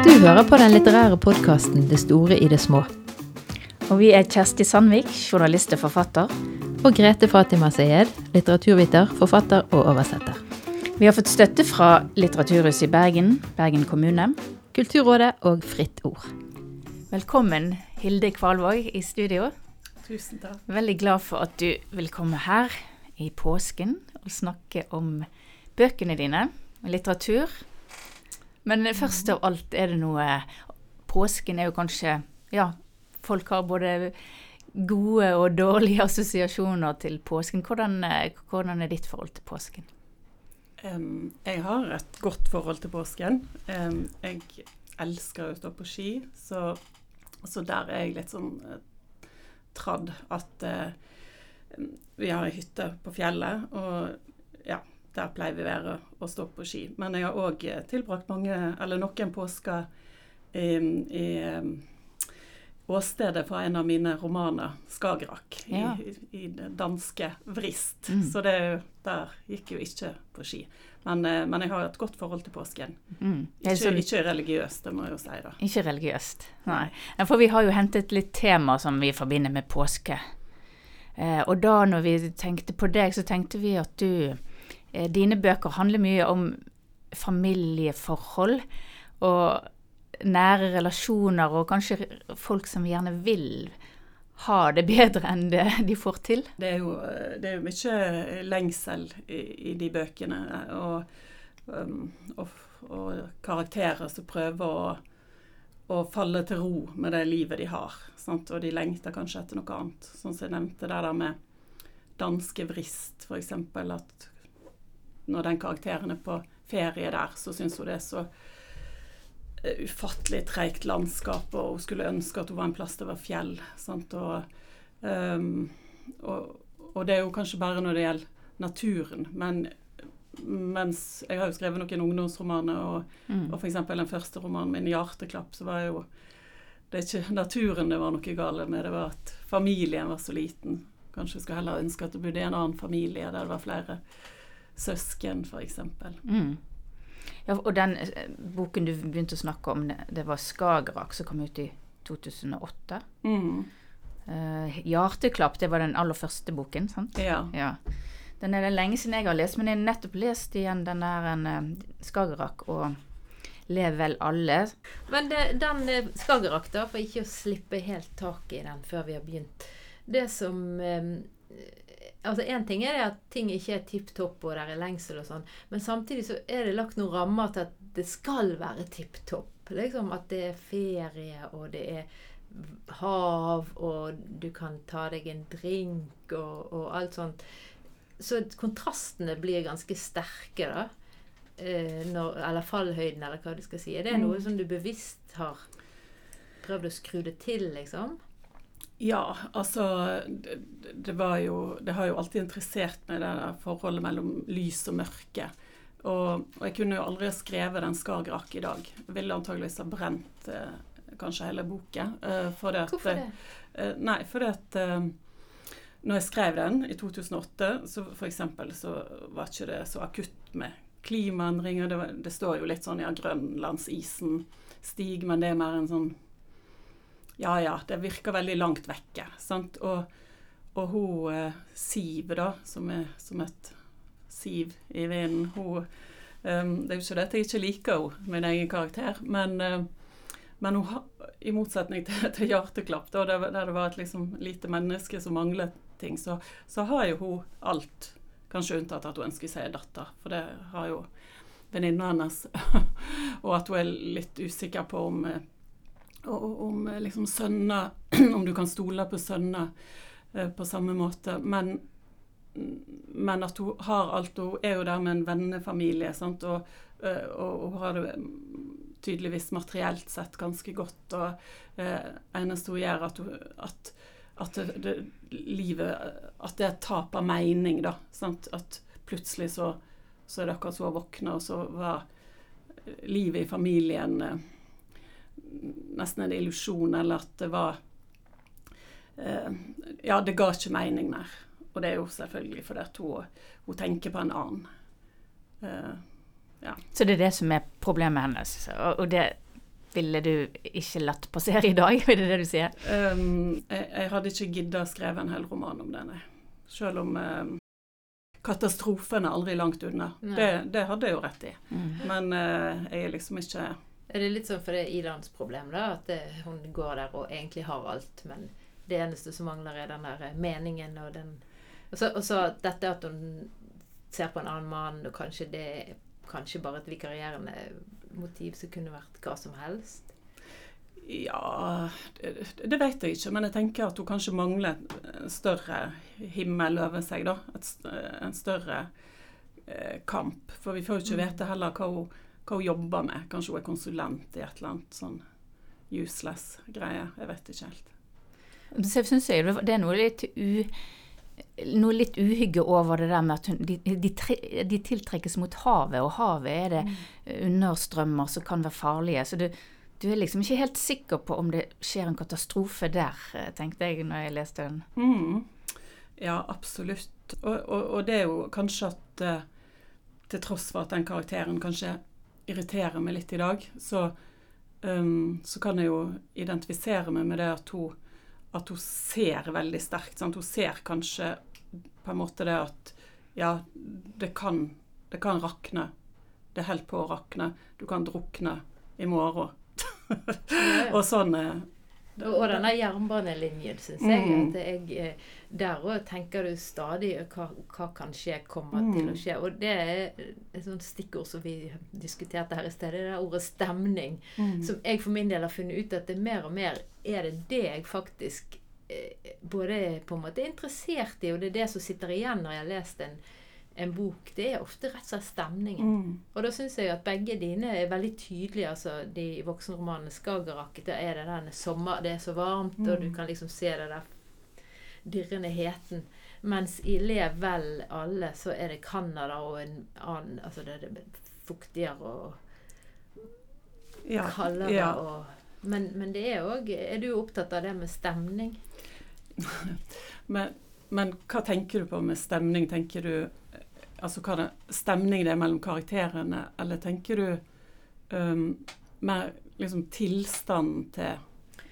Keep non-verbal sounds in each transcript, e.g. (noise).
Du hører på den litterære podkasten Det store i det små. Og vi er Kjersti Sandvik, journalist og forfatter. Og Grete Fatima Sayed, litteraturviter, forfatter og oversetter. Vi har fått støtte fra Litteraturhuset i Bergen, Bergen kommune. Kulturrådet og Fritt Ord. Velkommen, Hilde Kvalvåg i studio. Tusen takk. Veldig glad for at du vil komme her i påsken og snakke om bøkene dine, litteratur. Men først av alt er det noe Påsken er jo kanskje Ja, folk har både gode og dårlige assosiasjoner til påsken. Hvordan, hvordan er ditt forhold til påsken? Um, jeg har et godt forhold til påsken. Um, jeg elsker å stå på ski, så, så der er jeg litt sånn uh, tradd at uh, vi har ei hytte på fjellet, og ja, der pleier vi å være å stå på ski. Men jeg har òg tilbrakt mange, eller noen påsker i, i åstedet for en av mine romaner, 'Skagerrak', Ja. i, i det danske Vrist. Mm. Så det, der gikk jo ikke på ski. Men, eh, men jeg har et godt forhold til påsken. Mm. Ikke, ikke religiøst, det må jeg jo si, da. Ikke religiøst, nei. Ja, For vi har jo hentet litt tema som vi forbinder med påske. Eh, og da når vi tenkte på deg, så tenkte vi at du eh, Dine bøker handler mye om familieforhold og nære relasjoner, og kanskje folk som gjerne vil ha det bedre enn det de får til. Det er jo, eh, det er jo mye lengsel i, i de bøkene, og, um, og, og karakterer som prøver å, å falle til ro med det livet de har. Sant? Og de lengter kanskje etter noe annet. Sånn som jeg nevnte det der med danske vrist, f.eks. At når den karakteren er på ferie der, så syns hun det er så eh, ufattelig treigt landskap, og hun skulle ønske at hun var en plass det var fjell. Sant? Og, um, og, og det er jo kanskje bare når det gjelder naturen, men mens jeg har jo skrevet noen ungdomsromaner, og, Mm. og f.eks. den første romanen min, 'Hjerteklapp', så var jo det er ikke naturen det var noe galt med, det var at familien var så liten. Kanskje jeg skulle heller ønske at det bodde i en annen familie der det var flere søsken, f.eks. Mm. Ja, og den eh, boken du begynte å snakke om, det, var 'Skagerrak', som kom ut i 2008. Mm. Uh, 'Hjerteklapp' det var den aller første boken, sant? Ja. Ja. Den er det lenge siden jeg har lest, men jeg har nettopp lest igjen den der en, eh, 'Skagerrak' og 'Lev vel alle'. Men det, den Skagerrak, da, for ikke å slippe helt tak i den før vi har begynt Det som eh, Altså Én ting er det at ting ikke er tipp topp og det er lengsel og sånn, men samtidig så er det lagt noen rammer til at det skal være tipp topp. Liksom At det er ferie, og det er hav, og du kan ta deg en drink og, og alt sånt. Så kontrastene blir ganske sterke, da. Eh, når, eller fallhøyden, eller hva du skal si. Er det noe som du bevisst har prøvd å skru det til, liksom? Ja, altså det, jo Det har jo alltid interessert meg, det der forholdet mellom lys og mørke. Og, og jeg kunne jo aldri ha skrevet den Skagerrak i dag. Jeg ville antageligvis ha brent eh, kanskje hele boken. Eh, for det at, Hvorfor det? Eh, nei, fordi at eh, når jeg skrev den i 2008, så for eksempel så var ikke det så akutt med klimaendringer. Det, det står jo litt sånn ja, grønlandsisen stiger, men det er mer en sånn Ja ja, det virker veldig langt vekke. Sant? Og, og hun eh, Siv, da, som er som et siv i vinden, hun um, Det er jo ikke det at jeg ikke liker henne, min egen karakter, men uh, men hun i motsetning til, til Hjerteklapp, da, der, der det var et liksom lite menneske som manglet ting, så, så har jo hun alt. Kanskje unntatt at hun ønsker seg en datter, for det har jo venninna hennes. (laughs) og at hun er litt usikker på om, eh, o- om eh, liksom sønner (clears throat) Om du kan stole på sønner eh, på samme måte. Men, men at hun har alt. Hun er jo der med en vennefamilie, sant? Og, eh, og hun har det tydeligvis materielt sett ganske godt. Og eh, eneste hun gjør, at, hun, at, at det, det, livet At det er et tap av mening, da. Sant? At plutselig så, så er det akkurat som hun våkner, og så var livet i familien eh, nesten en illusjon, eller at det var eh, Ja, det ga ikke mening mer. Og det er jo selvfølgelig fordi at hun, hun tenker på en annen. Eh, Ja. Så det er det som er problemet hennes. Og, og det ville du ikke latt passere i dag, (laughs) er det det du sier? Um, jeg, jeg hadde ikke gidda å skrive en hel roman om det, nei. Selv om um, katastrofen er aldri langt unna. Det, det hadde jeg jo rett i. Mm. Men uh, jeg er liksom ikke Er det litt sånn for det Idans problem, da? At det, hun går der og egentlig har alt, men det eneste som mangler, er den der meningen og den Og så, dette at hun ser på en annen mann, og kanskje det er kanskje bare et vikarierende motiv som kunne vært hva som helst. Ja, det, det vet jeg ikke, men jeg tenker at hun kanskje mangler en større himmel over seg, da. Et, en større eh, kamp. For vi får jo ikke vite heller hva hun, hva hun jobber med. Kanskje hun er konsulent i et eller annet sånn useless greie. Jeg vet ikke helt. Så syns jeg det er noe litt u... Noe litt uhygge over det der med at hun, de, de, de tiltrekkes mot havet, og havet er det understrømmer som kan være farlige. Så du, du er liksom ikke helt sikker på om det skjer en katastrofe der, eh, tenkte jeg når jeg leste den. Mm. Ja, absolutt. Og, og, og det er jo kanskje at eh, til tross for at den karakteren kanskje irriterer meg litt i dag, så, um, så kan jeg jo identifisere meg med det at hun, at hun ser veldig sterkt. Sant? Hun ser kanskje på en måte det at ja, det kan, det kan rakne. Det holder på å rakne. Du kan drukne i morgen. (laughs) Og sånn Og, denne jernbanelinjen, syns jeg. Mm. at jeg eh, Der òg tenker du stadig hva, hva kan skje, kommer Mm. til å skje. Og det er et sånt stikkord som vi diskuterte her i sted. Det er ordet stemning. mm. Som jeg for min del har funnet ut at det mer og mer er det det jeg faktisk eh, både er på en måte interessert i, og det er det som sitter igjen når jeg har lest en, en bok. Det er ofte rett og slett stemningen. Mm. Og da syns jeg at begge dine er veldig tydelige. altså De voksenromanene 'Skagerrak' der er det den sommer, det er så varmt, og du Mm. kan liksom se det der dirrende heten. Mens i 'Lev vel alle' så er det Canada og en annen Altså det er det fuktigere og Ja, kaldere ja. og men, men det er òg Er du opptatt av det med stemning? (laughs) Men, men hva tenker du på med stemning? Tenker du eh, altså hva det, stemning det er mellom karakterene, eller tenker du um, mer liksom tilstanden til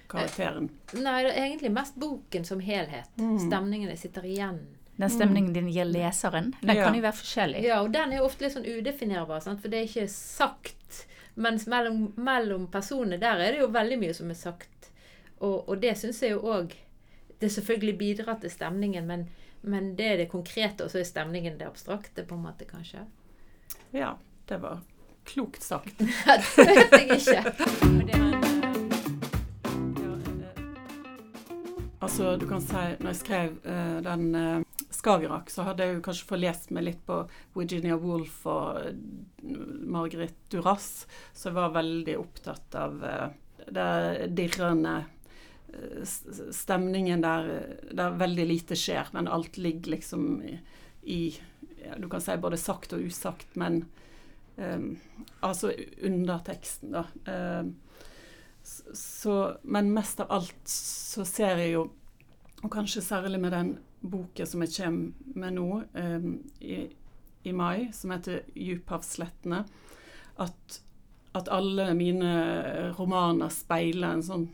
karakteren? Nei, det er egentlig mest boken som helhet. Mm. Stemningene sitter igjen. Den stemningen din gir leseren, den Ja. kan jo være forskjellig. Ja, og den er ofte litt sånn udefinerbar, sant? for det er ikke sagt. Mens mellom, mellom personene der er det jo veldig mye som er sagt. Og, og det syns jeg jo òg Det selvfølgelig bidrar til stemningen, men, men det er det konkrete, og så er stemningen det abstrakte, på en måte, kanskje. Ja, det var klokt sagt. (laughs) det vet jeg ikke. (laughs) Altså, du kan si, når jeg skrev uh, den uh, Skagerrak, så hadde jeg jo kanskje fått lest meg litt på Virginia Woolf og eh, Margaret Duras, så jeg var veldig opptatt av uh, det dirrende eh, stemningen der, der veldig lite skjer, men alt ligger liksom i, ja, Du kan si både sagt og usagt, men um, Altså underteksten, da. Um, så, men mest av alt så ser jeg jo, og kanskje særlig med den boken som jeg kommer med nå um, i, i mai, som heter 'Djuphavslettene', at, at alle mine romaner speiler en sånn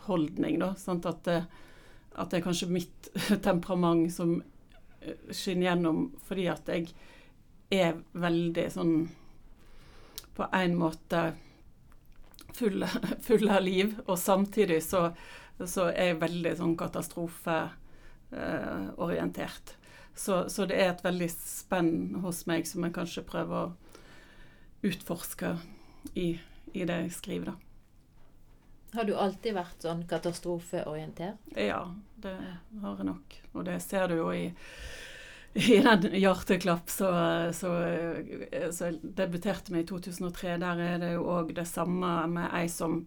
livsholdning. Da, sant? At, det, at det er kanskje mitt (laughs) temperament som eh, skinner gjennom fordi at jeg er veldig sånn På en måte full, (laughs) full av liv, og samtidig så, så er jeg veldig sånn katastrofeorientert. så, så det er et veldig spenn hos meg som jeg kanskje prøver å utforske i, i det jeg skriver, da. Har du alltid vært sånn katastrofeorientert? Ja, det har jeg nok. Og det ser du jo i, i den 'Hjerteklapp' så, så, så debuterte med i 2003. Der er det jo òg det samme med ei som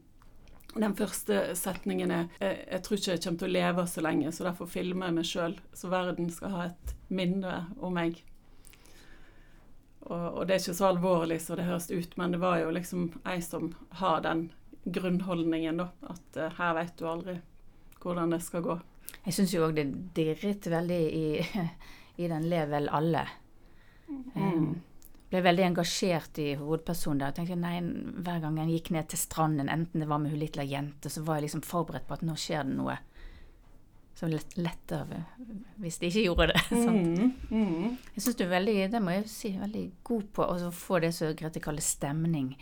Den første setningen er jeg, 'Jeg tror ikke jeg kommer til å leve så lenge, så derfor filmer jeg meg sjøl, så verden skal ha et minne om meg'. Og, og det er ikke så alvorlig som det høres ut, men det var jo liksom ei som har den grunnholdningen, da. At uh, her vet du aldri hvordan det skal gå. Jeg syns jo òg det dirret veldig i, (laughs) i den 'Lev vel alle'. Mm. Ble veldig engasjert i hovedpersonen der. Jeg tenkte nei, Hver gang jeg gikk ned til stranden, enten det var med hun lille jente, så var jeg liksom forberedt på at nå skjer det noe. Så lett, lettere hvis de ikke gjorde det. (laughs) Mm, mm. Jeg syns du er veldig, det må jeg si, veldig god på å få det som Grete kaller stemning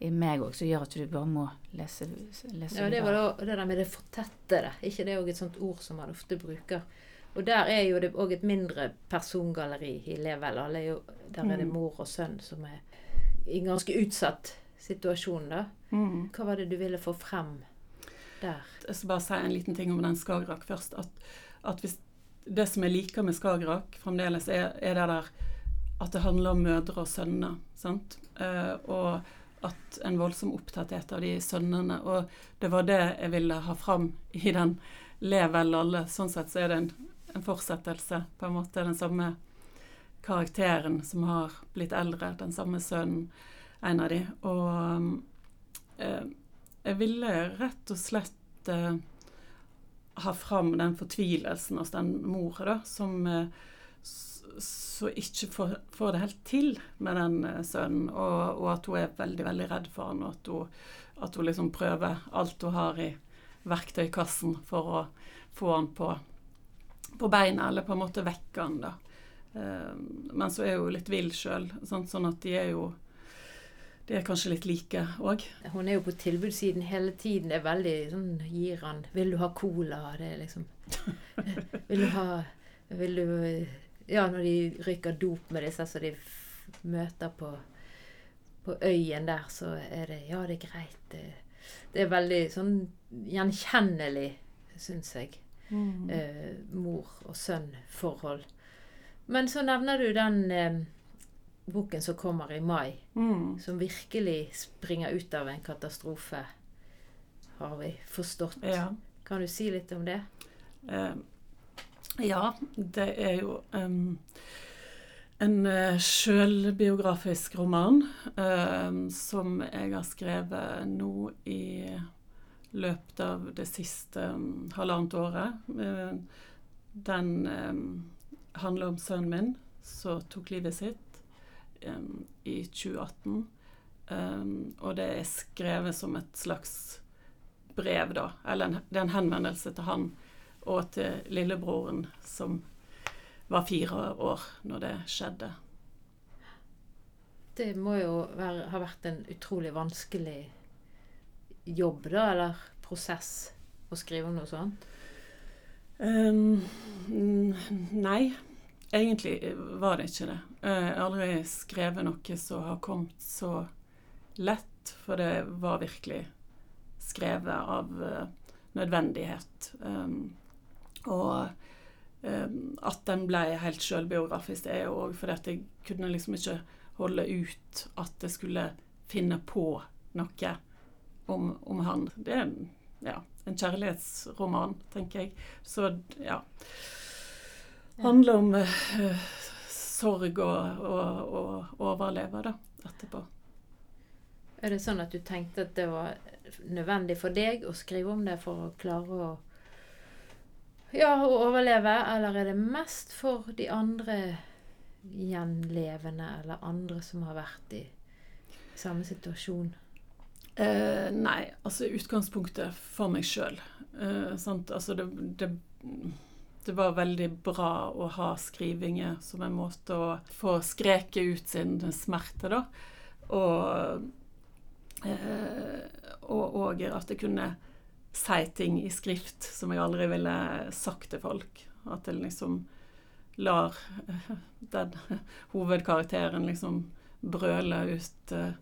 i meg òg, som gjør at du bare må lese, lese Ja, det var da, det der med det fortettede. ikke det òg et sånt ord som man ofte bruker? Og der er jo det òg et mindre persongalleri i Level. Alle er jo, der er det Mm. mor og sønn som er i en ganske utsatt situasjon, da. Mm. Hva var det du ville få frem der? Jeg skal bare si en liten ting om den Skagerrak først. At, at hvis det som jeg liker med Skagerrak fremdeles, er, er det der at det handler om mødre og sønner. Sant? Uh, og at en voldsom opptatthet av de sønnene. Og det var det jeg ville ha fram i den Le vel alle. Sånn sett så er det en, en fortsettelse. På en måte den samme karakteren som har blitt eldre. Den samme sønnen, en av de. Og eh, jeg ville rett og slett eh, ha fram den fortvilelsen hos den mora, da, som eh, s- så ikke får, får det helt til med den eh, sønnen, og, og at hun er veldig, veldig redd for han, og at hun, at hun liksom prøver alt hun har i verktøykassen for å få han på, på beina, eller på en måte vekke han, da. Eh, men så er hun litt vill sjøl, sånn at de er jo De er kanskje litt like òg. Hun er jo på tilbudssiden hele tiden. Det er veldig sånn Gir han 'Vil du ha cola?' Det er liksom (laughs) Vil du ha Vil du Ja, når de rykker dop med disse som de møter på, på øyen der, så er det Ja, det er greit. Det, det er veldig sånn gjenkjennelig, syns jeg. Eh, mor og sønn-forhold. Men så nevner du den eh, boken som kommer i mai Mm. som virkelig springer ut av en katastrofe, har vi forstått. Ja. Kan du si litt om det? Eh, ja, det er jo um, en eh, sjølbiografisk roman um, som jeg har skrevet nå i løpet av det siste um, halvannet året. Den handler om sønnen min som tok livet sitt i 2018. Em, og det er skrevet som et slags brev, da. Eller en, det er en henvendelse til han og til lillebroren som var fire år når det skjedde. Det må jo være, ha vært en utrolig vanskelig jobb, da, eller prosess, å skrive om noe sånt. Mm, nei, egentlig var det ikke det. Jeg har aldri skrevet noe som har kommet så lett, for det var virkelig skrevet av eh, nødvendighet. Ehm, og ehm, at den ble helt sjølbiografisk, det er jo òg fordi at jeg kunne liksom ikke holde ut at jeg skulle finne på noe om, om han. Det er en, ja, en kjærlighetsroman, tenker jeg. Så ja. Handler om uh, sorg og, og, og overleve, da, etterpå. Er det sånn at du tenkte at det var nødvendig for deg å skrive om det for å klare å ja, å overleve, eller er det mest for de andre gjenlevende, eller andre som har vært i samme situasjon? Eh, nei, altså utgangspunktet for meg sjøl. Eh, altså det, det, det var veldig bra å ha skrivinger som en måte å få skreket ut sin smerte, da. Og eh, at jeg kunne si ting i skrift som jeg aldri ville sagt til folk. At jeg liksom lar eh, (laughs) den hovedkarakteren liksom brøle ut eh,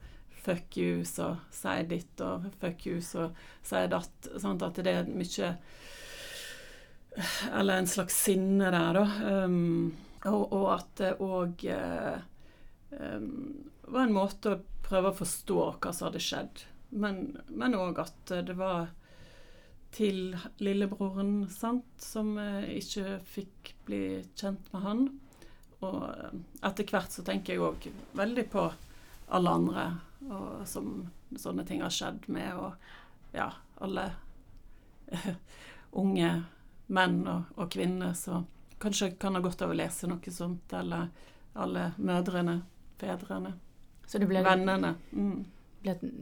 fuck you, så si ditt, og fuck you, så si datt. Sånn at det er mye Eller en slags sinne der, da. Um, og, og at det òg uh, um, var en måte å prøve å forstå hva som hadde skjedd. Men òg at det var til lillebroren, sant, som uh, ikke fikk bli kjent med han. Og uh, etter hvert så tenker jeg òg veldig på alle andre og som sånne ting har skjedd med, og ja, alle (laughs) unge menn og, og kvinner som kanskje kan ha godt av å lese noe sånt, eller alle mødrene fedrene. Så det ble, Vennene. Mm.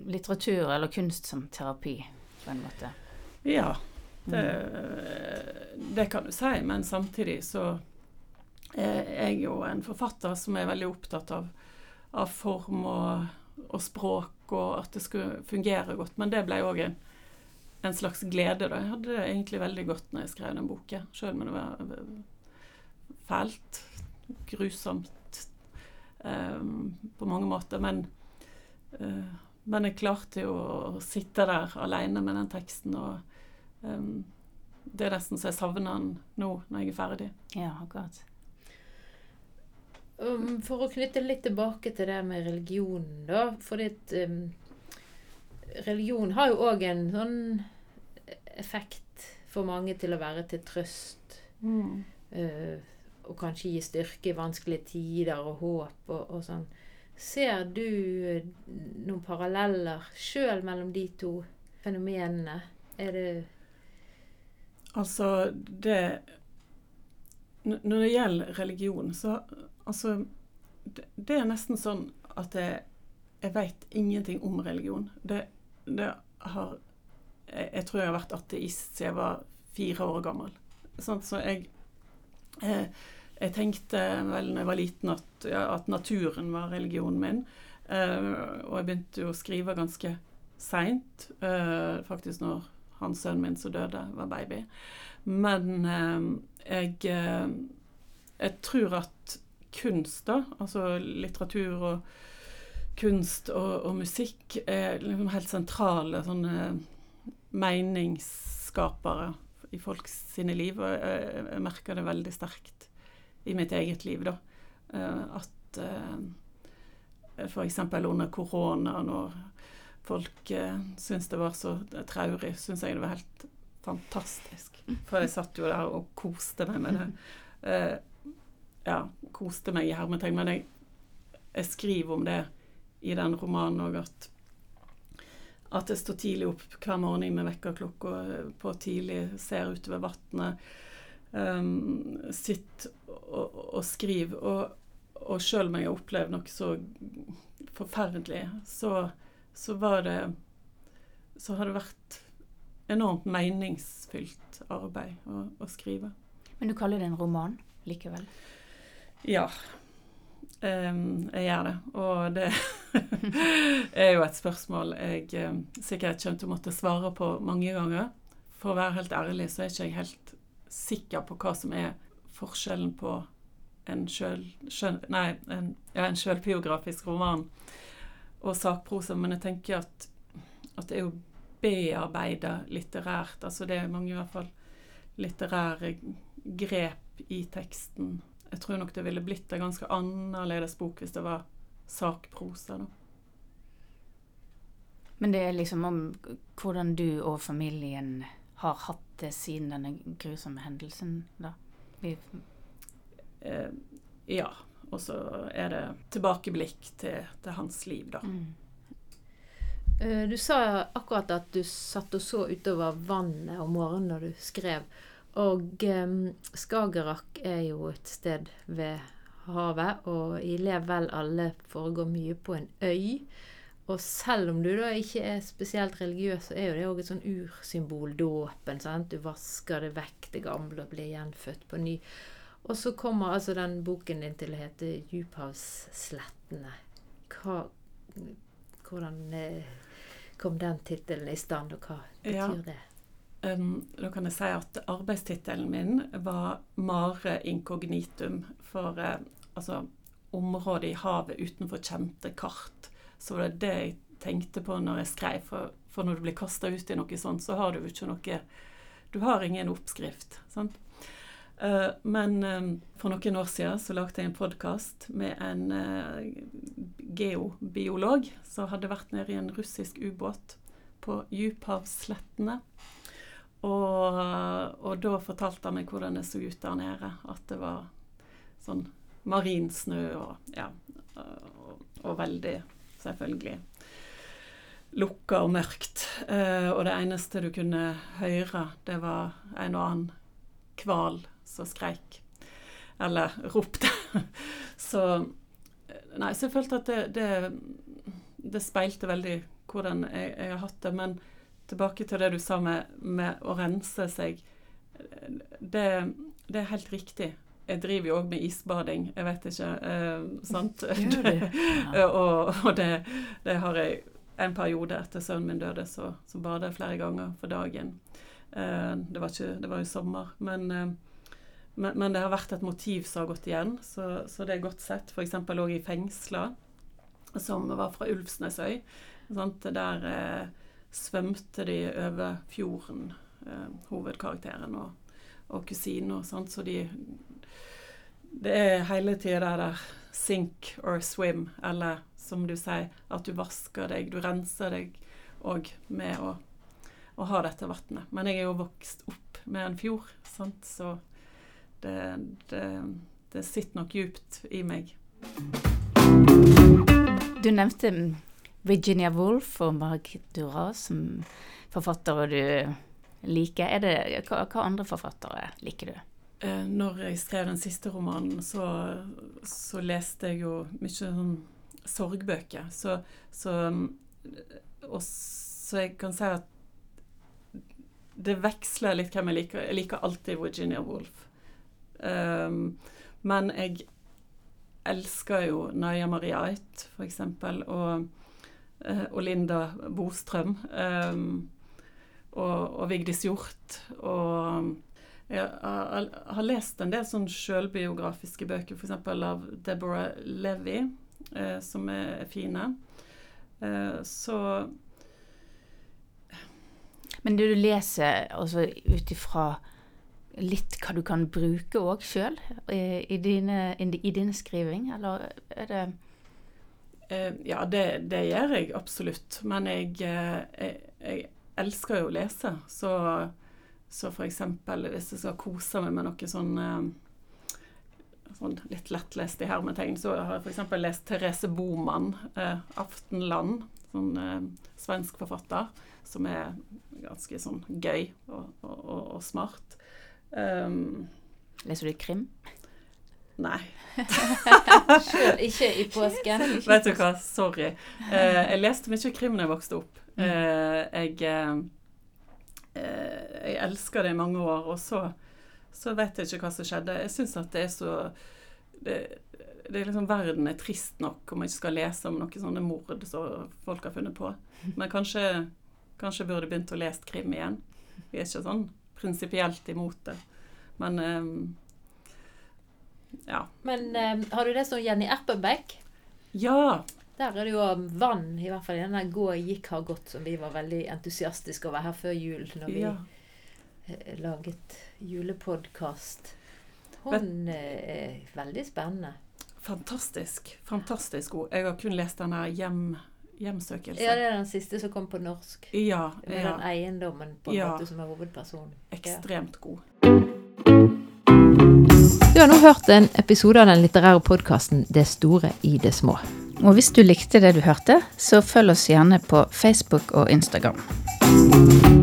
litteratur eller kunst som terapi, på en måte? Ja, det, Mm. det kan du si. Men samtidig så er jeg jo en forfatter som er veldig opptatt av, av form og, og språk, og at det skulle fungere godt. Men det ble òg en, en slags glede. da. Jeg hadde det egentlig veldig godt når jeg skrev den boken, sjøl om det var fælt, grusomt um, på mange måter. Men, uh, men jeg klarte jo å sitte der alene med den teksten. og eh, det er nesten så jeg savner den nå når jeg er ferdig. Ja, akkurat. Um, for å knytte litt tilbake til det med religionen, da. Fordi at um, religion har jo òg en sånn effekt for mange til å være til trøst. Uh, og kanskje gi styrke i vanskelige tider og håp og, og sånn. Ser du uh, noen paralleller sjøl mellom de to fenomenene? Er det Altså, det Når det gjelder religion, så Altså, det, det er nesten sånn at jeg, jeg veit ingenting om religion. Det, det har jeg, jeg tror jeg har vært ateist siden jeg var fire år gammel. Sånn, så jeg jeg, Jeg tenkte vel da jeg var liten at, ja, at naturen var religionen min. Uh, og jeg begynte jo å skrive ganske seint, uh, faktisk når han sønnen min som døde, var baby. Men eh, jeg, eh, jeg tror at kunst, da, altså litteratur og kunst og, og musikk, er liksom helt sentrale sånne meningsskapere i folks sine liv. Og jeg, jeg merker det veldig sterkt i mitt eget liv, da. Eh, at f.eks. under korona, når folk eh, syntes det var så traurig, syns jeg det var helt fantastisk. For jeg satt jo der og koste meg med det. Eh, ja, koste meg i hermetegn, men jeg, jeg skriver om det i den romanen òg, at at jeg står tidlig opp hver morgen med vekkerklokka på tidlig, ser utover vannet, um, sitter og, og skriver. Og, og sjøl om jeg har opplevd noe så forferdelig, så, så var det Så har det vært enormt meningsfylt arbeid å, å skrive. Men du kaller det en roman likevel? Ja. Um, jeg gjør det. Og det (laughs) er jo et spørsmål jeg um, sikkert kommer til å måtte svare på mange ganger. For å være helt ærlig så er ikke jeg helt sikker på hva som er forskjellen på en sjøl... skjøn- Nei, en, ja, en sjølbiografisk roman og sakprosa, men jeg tenker at, at det er jo bearbeida litterært. Altså det er mange i hvert fall litterære grep i teksten. Jeg tror nok det ville blitt en ganske annerledes bok hvis det var sakprosa. da. Men det er liksom om hvordan du og familien har hatt det siden denne grusomme hendelsen, da? Vi, Eh, ja. Og så er det tilbakeblikk til, til hans liv, da. mm. Eh, Du sa akkurat at du satt og så utover vannet om morgenen når du skrev. Og eh, Skagerrak er jo et sted ved havet, og i Lev vel alle foregår mye på en øy. Og selv om du da ikke er spesielt religiøs, så er jo det òg et sånn ursymbol, dåpen. Du vasker det vekk, det gamle, og blir gjenfødt på ny. Og så kommer altså den boken din til å hete 'Djuphavsslettene'. Hva, hvordan eh, kom den tittelen i stand, og hva betyr Ja. det? Um, da kan jeg si at arbeidstittelen min var 'Mare incognitum'. For uh, altså området i havet utenfor kjente kart. Så det det jeg tenkte på når jeg skrev. For, for når du blir kasta ut i noe sånt, så har du ikke noe Du har ingen oppskrift. sant? Eh, men eh, for noen år siden så lagde jeg en podkast med en eh, geobiolog som hadde vært nede i en russisk ubåt på djuphavsslettene. Og, og da fortalte han meg hvordan det så ut der nede. At det var sånn marinsnø og ja. Og, og veldig, selvfølgelig, lukka og mørkt. Eh, og det eneste du kunne høre, det var en og annen hval som skreik. Eller ropte. (laughs) så Nei, så jeg følte at det, det, det speilte veldig hvordan jeg, jeg har hatt det. Men tilbake til det du sa med, med å rense seg. Det, det er helt riktig. Jeg driver jo òg med isbading, jeg vet ikke. Eh, sant? (laughs) Ja. og og det, det har jeg en periode etter sønnen min døde, så, så badet jeg flere ganger for dagen. Eh, det, var ikke, det var jo sommer. Men, eh, men, men det har vært et motiv som har gått igjen, så, så det er godt sett. F.eks. òg i fengsla, som var fra Ulvsnesøy. Sant? Der eh, svømte de over fjorden, eh, hovedkarakteren og, og kusinen. så de Det er hele tida der, der sink or swim, eller som du sier, at du vasker deg, du renser deg òg med å, å ha dette vannet. Men jeg er jo vokst opp med en fjord, sant? så det, det, det sitter nok djupt i meg. Du nevnte Virginia Woolf og Margit Duras som forfattere du liker. Er det, hva, hva andre forfattere liker du? Eh, når jeg skrev den siste romanen, så, så leste jeg jo mye sånn sorgbøker. Så, så, og, så jeg kan si at det veksler litt hvem jeg liker. Jeg liker alltid Virginia Woolf. Um, men jeg elsker jo Naya Maria Ait, eksempel, og, eh, og Linda Bostrøm. Um, og, og Vigdis Hjorth. Og jeg har, har lest en del sånn sjølbiografiske bøker, f.eks. av Deborah Levy, eh, som er fine. Eh, så Men det du leser altså ut ifra litt hva du kan bruke òg sjøl i, i, dine- i din skriving, eller er det Eh, ja, det, det gjør jeg absolutt. Men jeg, eh, jeg, jeg elsker jo å lese. Så, så eksempel hvis jeg skal kose meg med noe sånn, eh, sånn litt lettlest i hermetegn, så har jeg f.eks. lest Therese Boman, eh, 'Aftenland', sånn eh, svensk forfatter, som er ganske sånn gøy og, og, og smart. Um, Leser du krim? nei. (laughs) Sjøl ikke i påsken. Vet du hva, sorry. Eh, jeg leste mye krim da jeg vokste opp. Eh, jeg, eh, eh, jeg elska det i mange år, og så, så vet jeg ikke hva som skjedde. Jeg syns at det er så det, det er liksom Verden er trist nok om jeg ikke skal lese om noen sånne mord som folk har funnet på. Men kanskje, kanskje burde begynt å lese krim igjen. Vi er ikke sånn prinsipielt imot det. Men eh, ja. Men eh, har du det som Jenny Erpenbeck? Ja! Der er det jo vann, i hvert fall i denne Gå gikk har gått, som vi var veldig entusiastiske over her før jul, når vi ja. eh, laget julepodkast. Hun eh, er veldig spennende. Fantastisk. Fantastisk god. Jeg har kun lest den her hjem, hjemsøkelse. Ja, det er den siste som kom på norsk. Ja, Med ja. den eiendommen på en Ja. måte som er hovedpersonen. Ekstremt god. Du har nå hørt en episode av den litterære podkasten 'Det store i det små'. Og hvis du likte det du hørte, så følg oss gjerne på Facebook og Instagram.